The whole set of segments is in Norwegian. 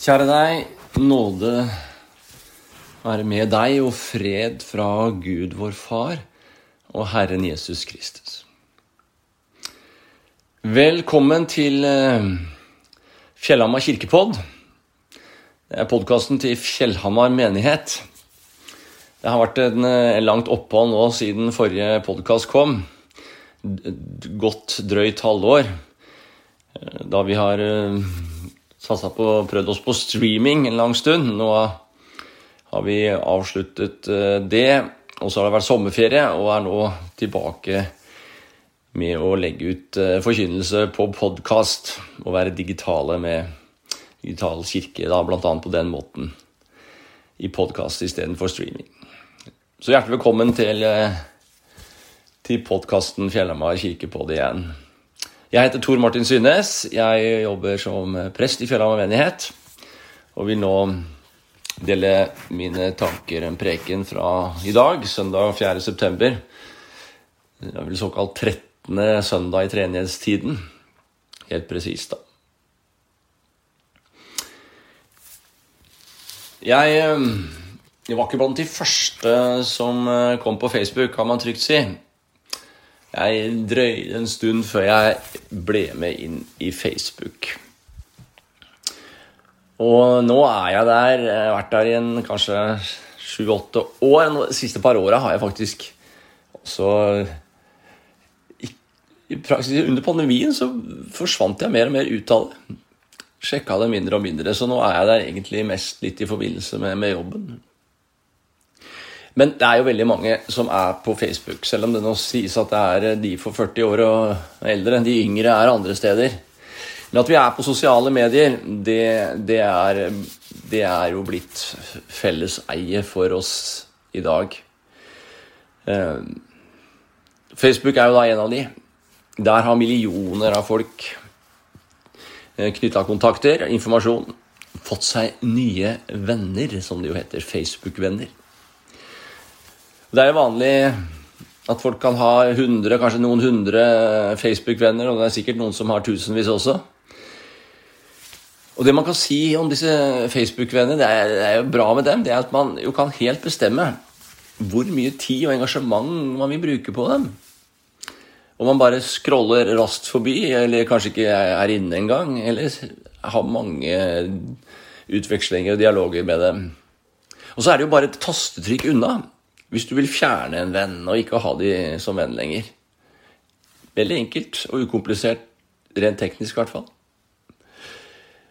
Kjære deg, nåde være med deg og fred fra Gud vår Far og Herren Jesus Kristus. Velkommen til eh, Fjellhamar kirkepodd. Det er podkasten til Fjellhamar menighet. Det har vært en, eh, langt opphold nå siden forrige podkast kom. Godt drøyt halvår. Eh, Da vi har satsa på prøvd oss på streaming en lang stund. Nå har vi avsluttet eh, det, og så har det vært sommerferie, og er nå tilbake med å legge ut eh, forkynnelse på podkast og være digitale med digital kirke, da, annet på den måten. I podkast istedenfor streaming. Så hjertelig velkommen til, eh, til podkasten Fjellhamar kirkepodd igjen. Jeg heter Tor Martin Synnes. Jeg jobber som prest i Fjellhamar menighet. Og vil nå dele mine tanker, en preken fra i dag, søndag 4. september. Det er vel såkalt 13. søndag i treenighetstiden. Helt presist, da. Jeg, eh, jeg var ikke blant de første som eh, kom på Facebook, kan man trygt si. Jeg drøyde en stund før jeg ble med inn i Facebook. Og nå er jeg der. Jeg har vært der i en kanskje sju-åtte år. De siste par åra har jeg faktisk også i, i praksis, Under pandemien så forsvant jeg mer og mer ut av det. Sjekka det mindre og mindre, så nå er jeg der egentlig mest litt i forbindelse med, med jobben. Men det er jo veldig mange som er på Facebook, selv om det nå sies at det er de for 40 år og eldre. De yngre er andre steder. Men at vi er på sosiale medier, det, det, er, det er jo blitt felleseie for oss i dag. Eh, Facebook er jo da en av de. Der har millioner av folk knytta kontakter, informasjon, fått seg nye venner, som det jo heter. Facebook-venner. Det er jo vanlig at folk kan ha 100, kanskje noen hundre Facebook-venner, og det er sikkert noen som har tusenvis også. Og det man kan si om disse Facebook-vennene, det, det er jo bra med dem, det er at man jo kan helt bestemme hvor mye tid og engasjement man vil bruke på dem. Om man bare scroller raskt forbi, eller kanskje ikke er inne engang, eller har mange utvekslinger og dialoger med dem. Og så er det jo bare et tastetrykk unna hvis du vil fjerne en venn og ikke ha de som venn lenger. Veldig enkelt og ukomplisert, rent teknisk i hvert fall.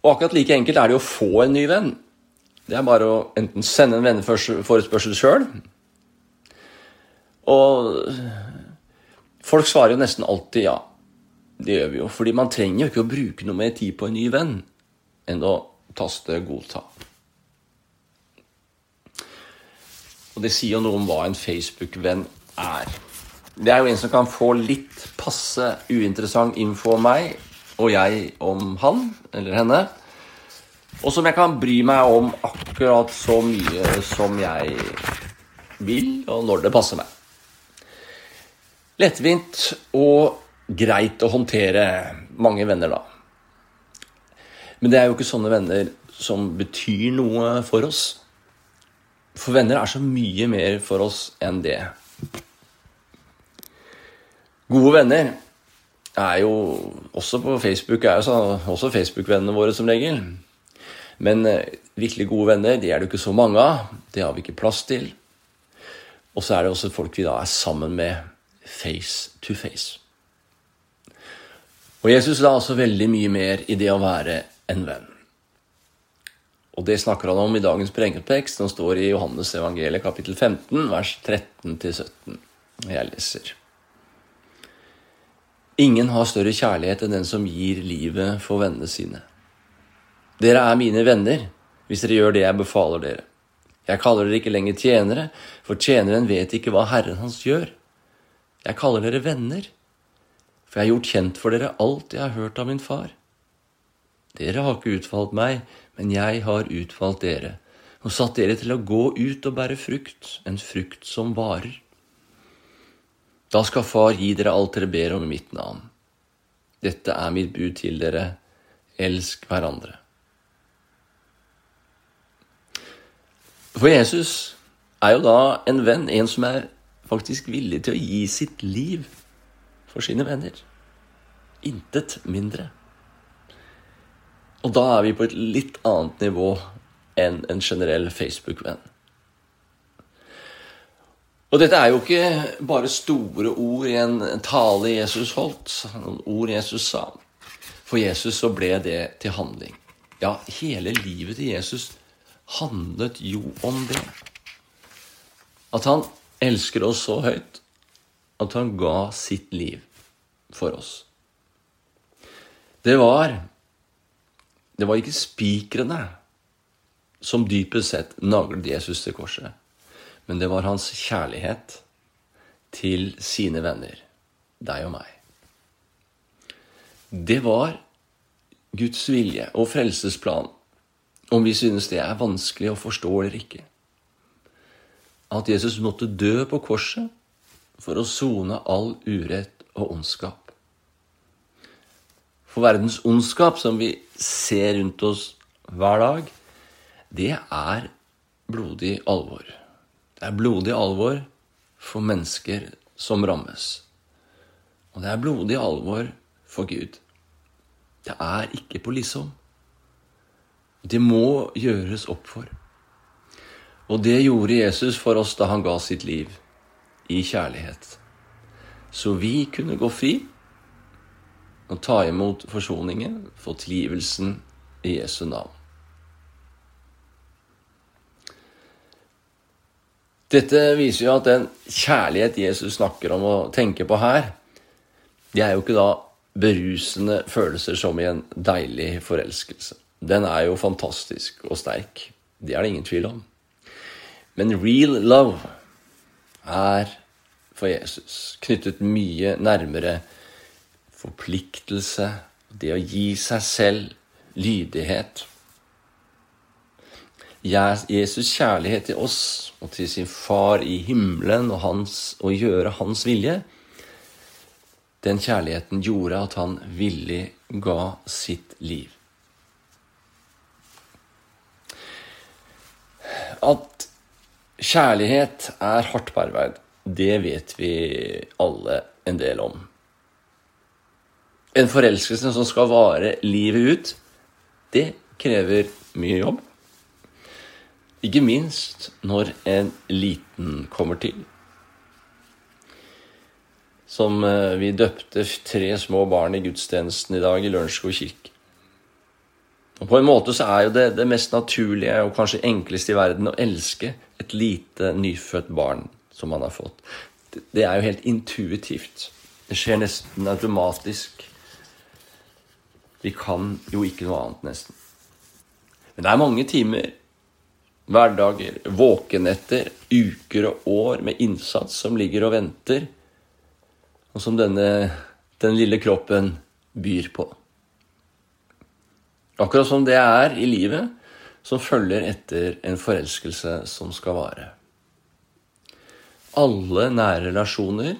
Og akkurat like enkelt er det å få en ny venn. Det er bare å enten sende en venneforespørsel sjøl Og folk svarer jo nesten alltid ja. Det gjør vi jo. Fordi man trenger jo ikke å bruke noe mer tid på en ny venn enn å taste 'godta'. Og det sier jo noe om hva en Facebook-venn er. Det er jo en som kan få litt passe uinteressant info om meg, og jeg om han eller henne. Og som jeg kan bry meg om akkurat så mye som jeg vil, og når det passer meg. Lettvint og greit å håndtere mange venner, da. Men det er jo ikke sånne venner som betyr noe for oss. For venner er så mye mer for oss enn det. Gode venner er jo også på Facebook er jo så, også Facebook-vennene våre som regel. Men eh, virkelig gode venner de er det ikke så mange av. Det har vi ikke plass til. Og så er det også folk vi da er sammen med face to face. Og Jesus la også veldig mye mer i det å være en venn. Og det snakker han om i dagens prekentekst, som står i Johannes evangeliet kapittel 15, vers 13-17. Jeg leser. Ingen har større kjærlighet enn den som gir livet for vennene sine. Dere er mine venner hvis dere gjør det jeg befaler dere. Jeg kaller dere ikke lenger tjenere, for tjeneren vet ikke hva Herren hans gjør. Jeg kaller dere venner, for jeg har gjort kjent for dere alt jeg har hørt av min far. Dere har ikke utvalgt meg, men jeg har utvalgt dere, og satt dere til å gå ut og bære frukt, en frukt som varer. Da skal Far gi dere alt dere ber om i mitt navn. Dette er mitt bud til dere, elsk hverandre. For Jesus er jo da en venn, en som er faktisk villig til å gi sitt liv for sine venner. Intet mindre. Og da er vi på et litt annet nivå enn en generell Facebook-venn. Og dette er jo ikke bare store ord i en tale Jesus holdt, noen ord Jesus sa. For Jesus så ble det til handling. Ja, hele livet til Jesus handlet jo om det. At han elsker oss så høyt at han ga sitt liv for oss. Det var Det var ikke spikrene som dypest sett naglet Jesus til korset men det var hans kjærlighet til sine venner, deg og meg. Det var Guds vilje og frelsesplan, om vi synes det er vanskelig å forstå eller ikke. At Jesus måtte dø på korset for å sone all urett og ondskap. For verdens ondskap, som vi ser rundt oss hver dag, det er blodig alvor. Det er blodig alvor for mennesker som rammes. Og det er blodig alvor for Gud. Det er ikke på liksom. Det må gjøres opp for. Og det gjorde Jesus for oss da han ga sitt liv i kjærlighet. Så vi kunne gå fri og ta imot forsoningen, få tilgivelsen i Jesu navn. Dette viser jo at den kjærlighet Jesus snakker om og tenker på her, det er jo ikke da berusende følelser som i en deilig forelskelse. Den er jo fantastisk og sterk. Det er det ingen tvil om. Men real love er for Jesus knyttet mye nærmere forpliktelse, det å gi seg selv, lydighet. Jesus' kjærlighet til oss og til sin far i himmelen og hans, å gjøre hans vilje, den kjærligheten gjorde at han villig ga sitt liv. At kjærlighet er hardt arbeid, det vet vi alle en del om. En forelskelse som skal vare livet ut, det krever mye jobb. Ikke minst når en liten kommer til. Som eh, vi døpte tre små barn i gudstjenesten i dag i Lørenskog kirke. Og På en måte så er jo det det mest naturlige og kanskje enkleste i verden å elske et lite nyfødt barn som man har fått. Det er jo helt intuitivt. Det skjer nesten automatisk. Vi kan jo ikke noe annet, nesten. Men det er mange timer hverdager, våkenetter, uker og år med innsats som ligger og venter, og som denne, den lille kroppen byr på. Akkurat som det er i livet som følger etter en forelskelse som skal vare. Alle nære relasjoner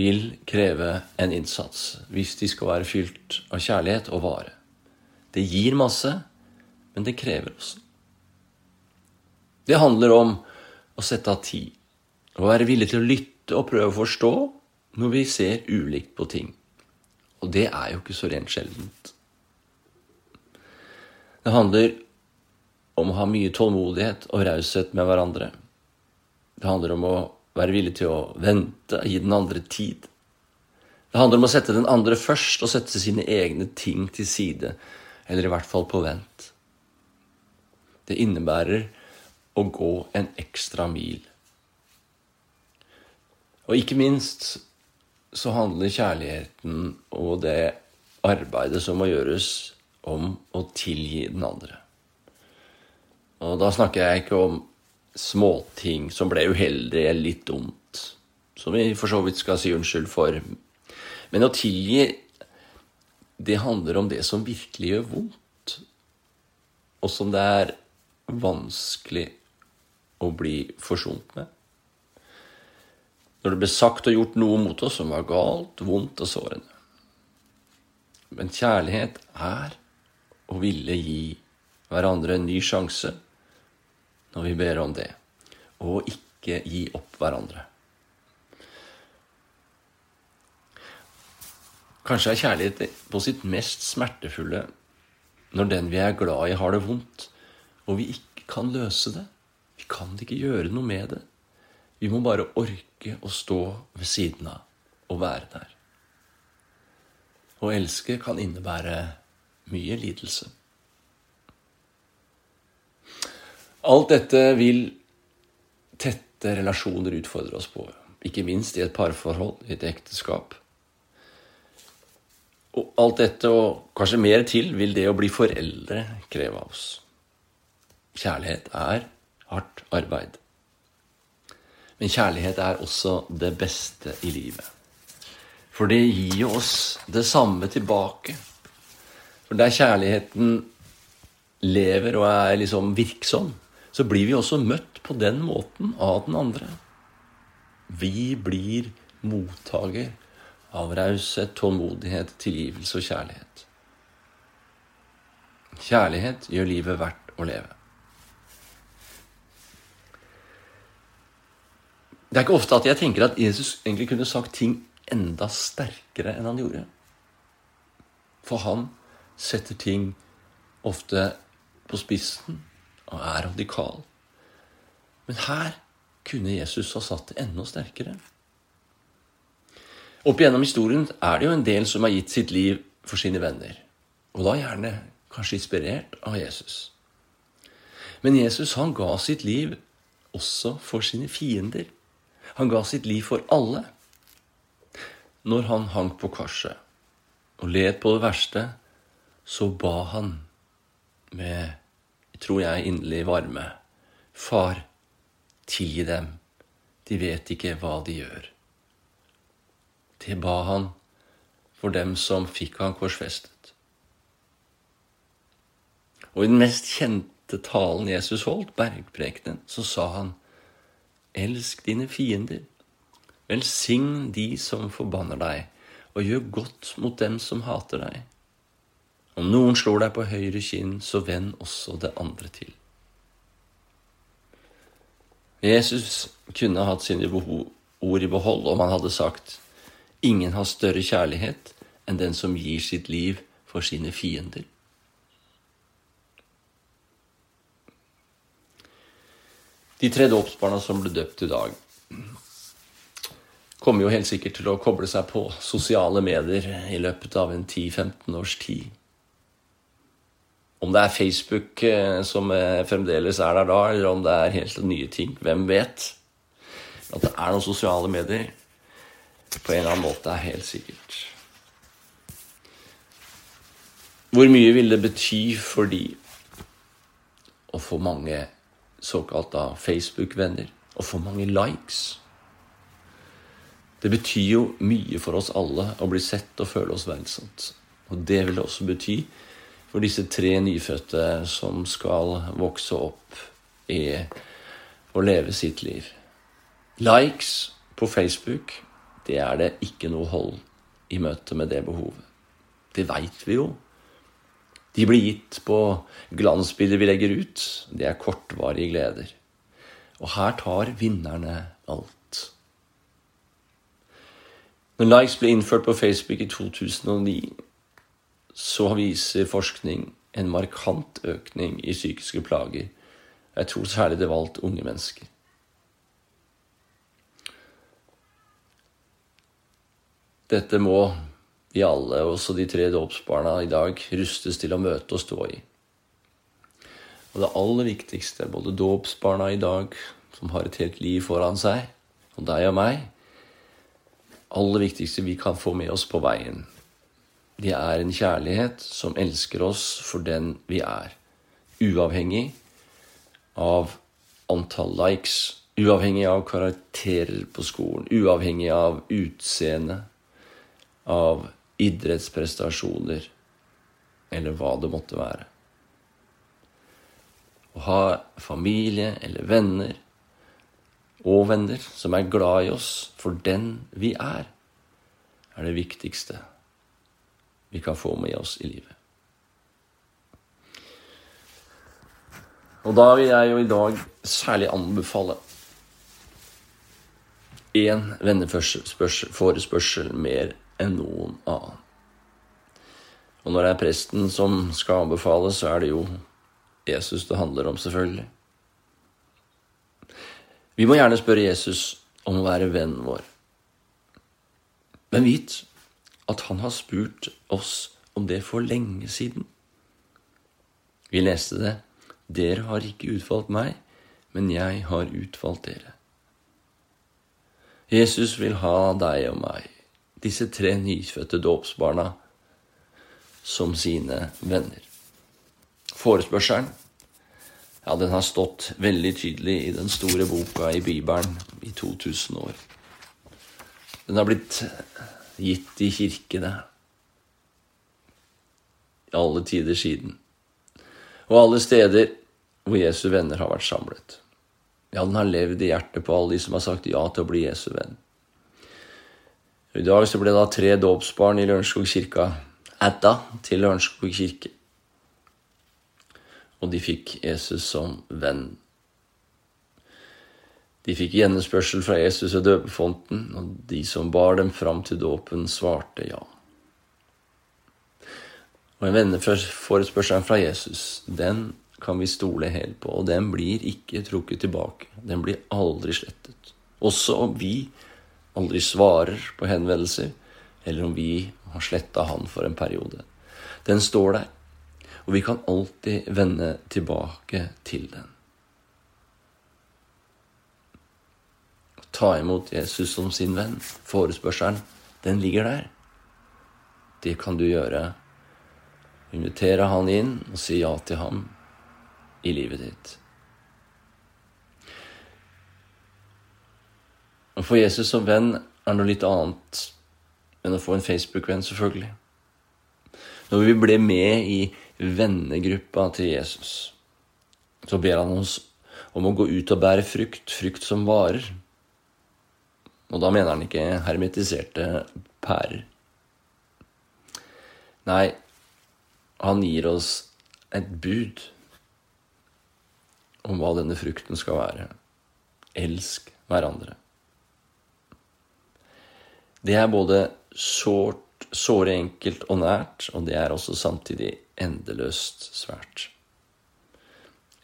vil kreve en innsats hvis de skal være fylt av kjærlighet og vare. Det gir masse, men det krever også. Det handler om å sette av tid. Å være villig til å lytte og prøve å forstå når vi ser ulikt på ting. Og det er jo ikke så rent sjeldent. Det handler om å ha mye tålmodighet og raushet med hverandre. Det handler om å være villig til å vente, gi den andre tid. Det handler om å sette den andre først og sette sine egne ting til side, eller i hvert fall på vent. Det innebærer å gå en ekstra mil. Og ikke minst så handler kjærligheten og det arbeidet som må gjøres, om å tilgi den andre. Og da snakker jeg ikke om småting som ble uheldig eller litt dumt, som vi for så vidt skal si unnskyld for. Men å tilgi, det handler om det som virkelig gjør vondt, og som det er vanskelig å bli forsont med. Når det ble sagt og gjort noe mot oss som var galt, vondt og sårende. Men kjærlighet er å ville gi hverandre en ny sjanse når vi ber om det, og ikke gi opp hverandre. Kanskje er kjærlighet på sitt mest smertefulle når den vi er glad i, har det vondt, og vi ikke kan løse det. Vi kan ikke gjøre noe med det. Vi må bare orke å stå ved siden av og være der. Å elske kan innebære mye lidelse. Alt dette vil tette relasjoner utfordre oss på, ikke minst i et parforhold, i et ekteskap. Og alt dette, og kanskje mer til, vil det å bli foreldre kreve av oss. Kjærlighet er hardt arbeid. Men kjærlighet er også det beste i livet. For det gir jo oss det samme tilbake. For der kjærligheten lever og er liksom virksom, så blir vi også møtt på den måten av den andre. Vi blir mottaker av raushet, tålmodighet, tilgivelse og kjærlighet. Kjærlighet gjør livet verdt å leve. Det er ikke ofte at jeg tenker at Jesus egentlig kunne sagt ting enda sterkere enn han gjorde. For han setter ting ofte på spissen og er radikal. Men her kunne Jesus ha satt det enda sterkere. Opp igjennom historien er det jo en del som har gitt sitt liv for sine venner. Og da gjerne kanskje inspirert av Jesus. Men Jesus han ga sitt liv også for sine fiender. Han ga sitt liv for alle. Når han hang på korset og led på det verste, så ba han med, tror jeg, inderlig varme, Far, tilgi dem, de vet ikke hva de gjør. Det ba han for dem som fikk han korsfestet. Og i den mest kjente talen Jesus holdt, bergprekenen, så sa han, Elsk dine fiender, velsign de som forbanner deg, og gjør godt mot dem som hater deg. Om noen slår deg på høyre kinn, så vend også det andre til. Jesus kunne hatt sine ord i behold om han hadde sagt Ingen har større kjærlighet enn den som gir sitt liv for sine fiender. De tre dåpsbarna som ble døpt i dag, kommer jo helt sikkert til å koble seg på sosiale medier i løpet av en 10-15 års tid. Om det er Facebook eh, som eh, fremdeles er der da, eller om det er helt nye ting, hvem vet? At det er noen sosiale medier på en eller annen måte er helt sikkert. Hvor mye vil det bety for de å få mange såkalt Facebook-venner, og få mange likes? Det betyr jo mye for oss alle å bli sett og føle oss verdsatt. Og det vil også bety for disse tre nyfødte som skal vokse opp i å leve sitt liv. Likes på Facebook, det er det ikke noe hold i møte med det behovet. Det veit vi jo. De blir gitt på glansbilder vi legger ut. Det er kortvarige gleder. Og her tar vinnerne alt. Når likes ble innført på Facebook i 2009, så viser forskning en markant økning i psykiske plager. Jeg tror særlig det valgt unge mennesker. Dette må vi alle, også de tre dåpsbarna i dag, rustes til å møte og stå i. Og det aller viktigste, både dåpsbarna i dag, som har et helt liv foran seg, og deg og meg, aller viktigste vi kan få med oss på veien. Det er en kjærlighet som elsker oss for den vi er. Uavhengig av antall likes, uavhengig av karakterer på skolen, uavhengig av utseende, av idrettsprestasjoner eller hva det måtte være. Å ha familie eller venner og venner som er glad i oss for den vi er, er det viktigste vi kan få med oss i livet. Og da vil jeg jo i dag særlig anbefale én venneforespørsel mer enn noen annen. Og når det er presten som skal anbefale, så er det jo Jesus det handler om, selvfølgelig. Vi må gjerne spørre Jesus om å være vennen vår. Men vit at han har spurt oss om det for lenge siden. Vi leste det. Dere har ikke utvalgt meg, men jeg har utvalgt dere. Jesus vil ha deg og meg, disse tre nyfødte dåpsbarna, som sine venner. Forespørselen ja, den har stått veldig tydelig i den store boka i Bibelen i 2000 år. Den har blitt gitt i kirkene i alle tider siden. Og alle steder hvor Jesu venner har vært samlet. Ja, den har levd i hjertet på alle de som har sagt ja til å bli Jesu venn. I dag så ble det da tre dåpsbarn i Lørenskog kirka adda til Lørenskog kirke. Og de fikk Jesus som venn. De fikk gjenspørsel fra Jesus ved døpefonten, og de som bar dem fram til dåpen, svarte ja. Og en venneforespørsel fra Jesus, den kan vi stole helt på, og den blir ikke trukket tilbake. Den blir aldri slettet. Også om vi aldri svarer på henvendelser, eller om vi har sletta han for en periode. Den står der, og vi kan alltid vende tilbake til den. Ta imot Jesus som sin venn. Forespørselen, den ligger der. Det kan du gjøre. Invitere han inn og si ja til ham i livet ditt. Å få Jesus som venn er noe litt annet enn å få en Facebook-venn, selvfølgelig. Når vi ble med i vennegruppa til Jesus, så ber han oss om å gå ut og bære frukt, frukt som varer. Og da mener han ikke hermetiserte pærer. Nei, han gir oss et bud om hva denne frukten skal være. Elsk hverandre. Det er både sårt, såre enkelt og nært, og det er også samtidig endeløst svært.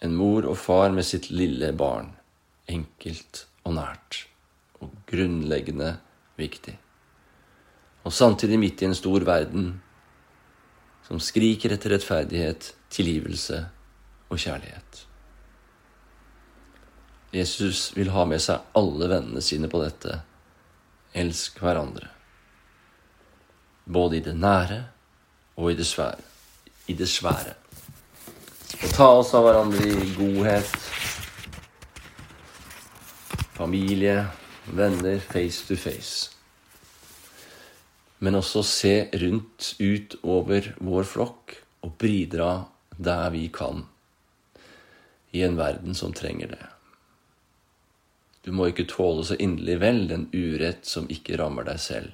En mor og far med sitt lille barn. Enkelt og nært. Og grunnleggende viktig. Og samtidig midt i en stor verden som skriker etter rettferdighet, tilgivelse og kjærlighet. Jesus vil ha med seg alle vennene sine på dette. Elsk hverandre. Både i det nære og i det svære. I det svære. Og ta oss av hverandre i godhet. Familie, venner, face to face. Men også se rundt ut over vår flokk og bidra der vi kan i en verden som trenger det. Du må ikke tåle så inderlig vel den urett som ikke rammer deg selv,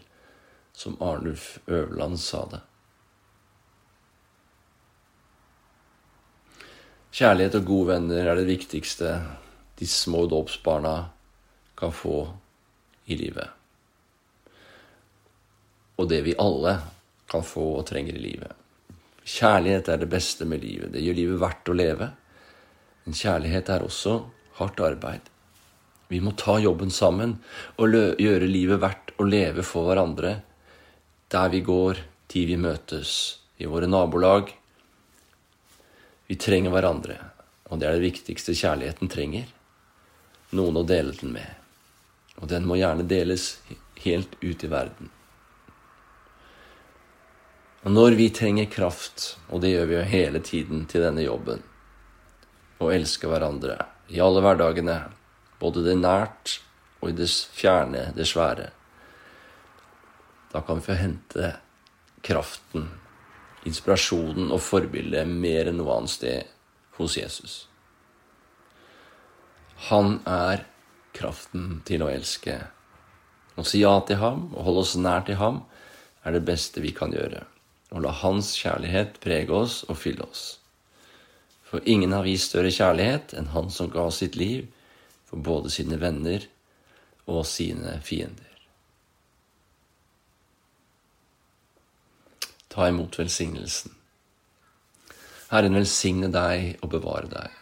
som Arnulf Øverland sa det. Kjærlighet og gode venner er det viktigste de små dåpsbarna kan få i livet. Og det vi alle kan få og trenger i livet. Kjærlighet er det beste med livet. Det gjør livet verdt å leve. Men kjærlighet er også hardt arbeid. Vi må ta jobben sammen og gjøre livet verdt å leve for hverandre der vi går, de vi møtes, i våre nabolag. Vi trenger hverandre, og det er det viktigste kjærligheten trenger. Noen å dele den med. Og den må gjerne deles helt ut i verden. Og når vi trenger kraft, og det gjør vi jo hele tiden til denne jobben, å elske hverandre i alle hverdagene, både det nært og i det fjerne, det svære. Da kan vi få hente kraften, inspirasjonen og forbildet mer enn noe annet sted hos Jesus. Han er kraften til å elske. Å si ja til ham og holde oss nær til ham er det beste vi kan gjøre. Og la hans kjærlighet prege oss og fylle oss. For ingen har vist større kjærlighet enn han som ga sitt liv for både sine venner og sine fiender. Ta imot velsignelsen. Herren velsigne deg og bevare deg.